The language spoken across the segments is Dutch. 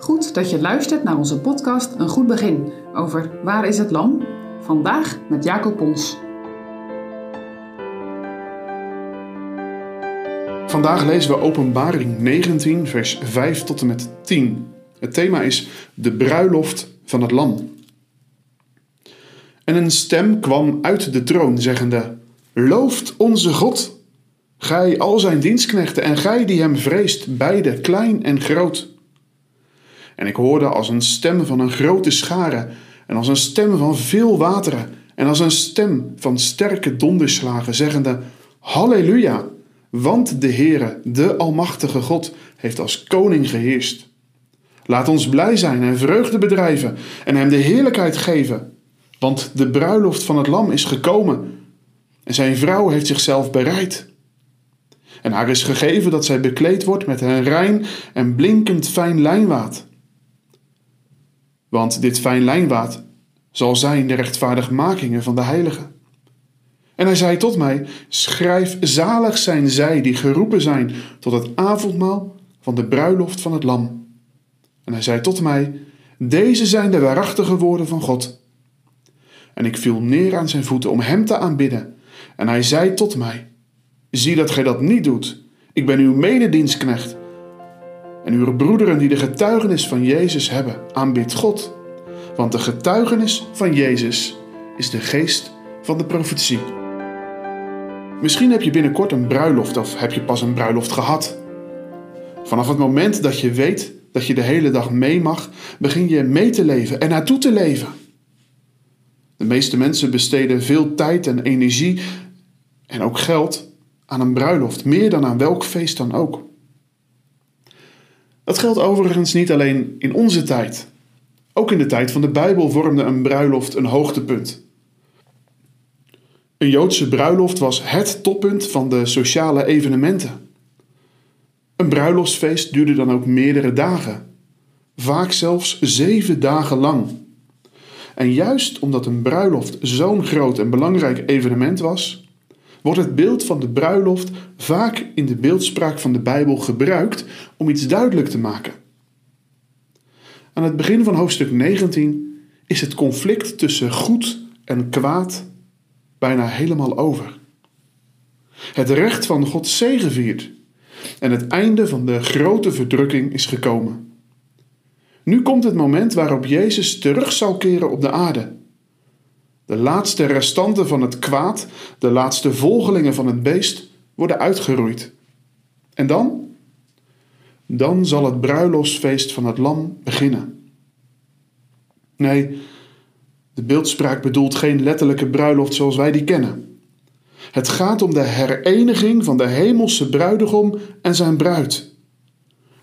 Goed dat je luistert naar onze podcast Een Goed Begin over Waar is het Lam? Vandaag met Jacob Pons. Vandaag lezen we Openbaring 19, vers 5 tot en met 10. Het thema is de bruiloft van het Lam. En een stem kwam uit de troon, zeggende: Looft onze God, gij al zijn dienstknechten en gij die hem vreest, beide klein en groot. En ik hoorde als een stem van een grote schare, en als een stem van veel wateren, en als een stem van sterke donderslagen, zeggende: Halleluja! Want de Heere, de Almachtige God, heeft als koning geheerst. Laat ons blij zijn en vreugde bedrijven en hem de heerlijkheid geven. Want de bruiloft van het lam is gekomen en zijn vrouw heeft zichzelf bereid. En haar is gegeven dat zij bekleed wordt met een rein en blinkend fijn lijnwaad. Want dit fijn lijnwaad zal zijn de rechtvaardigmakingen van de heiligen. En hij zei tot mij: Schrijf, zalig zijn zij die geroepen zijn tot het avondmaal van de bruiloft van het Lam. En hij zei tot mij: Deze zijn de waarachtige woorden van God. En ik viel neer aan zijn voeten om hem te aanbidden. En hij zei tot mij: Zie dat gij dat niet doet. Ik ben uw mededienstknecht. En uw broederen die de getuigenis van Jezus hebben, aanbid God. Want de getuigenis van Jezus is de geest van de profetie. Misschien heb je binnenkort een bruiloft of heb je pas een bruiloft gehad. Vanaf het moment dat je weet dat je de hele dag mee mag, begin je mee te leven en naartoe te leven. De meeste mensen besteden veel tijd en energie en ook geld aan een bruiloft, meer dan aan welk feest dan ook. Dat geldt overigens niet alleen in onze tijd. Ook in de tijd van de Bijbel vormde een bruiloft een hoogtepunt. Een Joodse bruiloft was het toppunt van de sociale evenementen. Een bruiloftsfeest duurde dan ook meerdere dagen, vaak zelfs zeven dagen lang. En juist omdat een bruiloft zo'n groot en belangrijk evenement was, wordt het beeld van de bruiloft vaak in de beeldspraak van de Bijbel gebruikt om iets duidelijk te maken. Aan het begin van hoofdstuk 19 is het conflict tussen goed en kwaad bijna helemaal over. Het recht van God zegeviert en het einde van de grote verdrukking is gekomen. Nu komt het moment waarop Jezus terug zal keren op de aarde. De laatste restanten van het kwaad, de laatste volgelingen van het beest, worden uitgeroeid. En dan? Dan zal het bruiloftsfeest van het lam beginnen. Nee, de beeldspraak bedoelt geen letterlijke bruiloft zoals wij die kennen. Het gaat om de hereniging van de hemelse bruidegom en zijn bruid.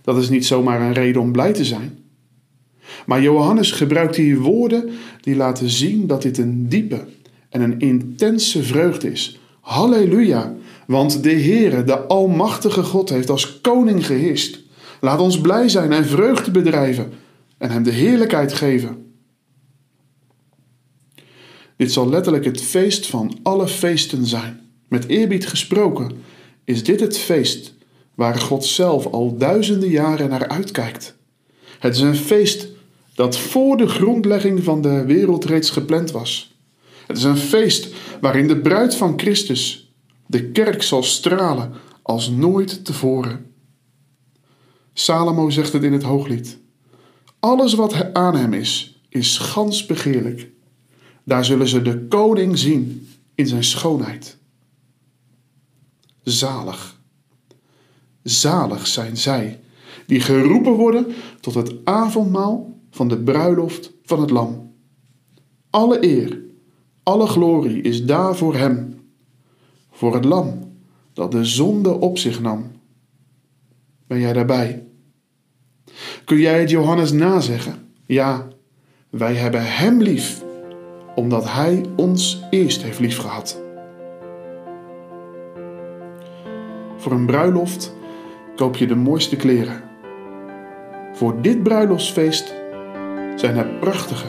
Dat is niet zomaar een reden om blij te zijn. Maar Johannes gebruikt hier woorden die laten zien dat dit een diepe en een intense vreugde is. Halleluja, want de Heere, de Almachtige God, heeft als koning geheerst. Laat ons blij zijn en vreugde bedrijven en hem de heerlijkheid geven. Dit zal letterlijk het feest van alle feesten zijn. Met eerbied gesproken is dit het feest waar God zelf al duizenden jaren naar uitkijkt. Het is een feest dat voor de grondlegging van de wereld reeds gepland was. Het is een feest waarin de bruid van Christus, de kerk, zal stralen als nooit tevoren. Salomo zegt het in het hooglied. Alles wat aan hem is, is gans begeerlijk. Daar zullen ze de koning zien in zijn schoonheid. Zalig. Zalig zijn zij die geroepen worden tot het avondmaal van de bruiloft van het Lam. Alle eer, alle glorie is daar voor hem, voor het Lam dat de zonde op zich nam. Ben jij daarbij? Kun jij het Johannes nazeggen? Ja, wij hebben hem lief omdat Hij ons eerst heeft liefgehad. Voor een bruiloft koop je de mooiste kleren. Voor dit bruiloftsfeest zijn er prachtige,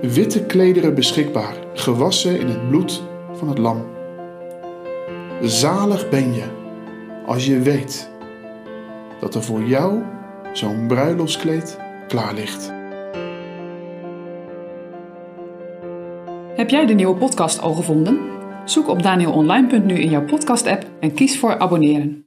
witte klederen beschikbaar, gewassen in het bloed van het lam. Zalig ben je als je weet dat er voor jou zo'n bruiloftskleed klaar ligt. Heb jij de nieuwe podcast al gevonden? Zoek op danielonline.nu in jouw podcast-app en kies voor abonneren.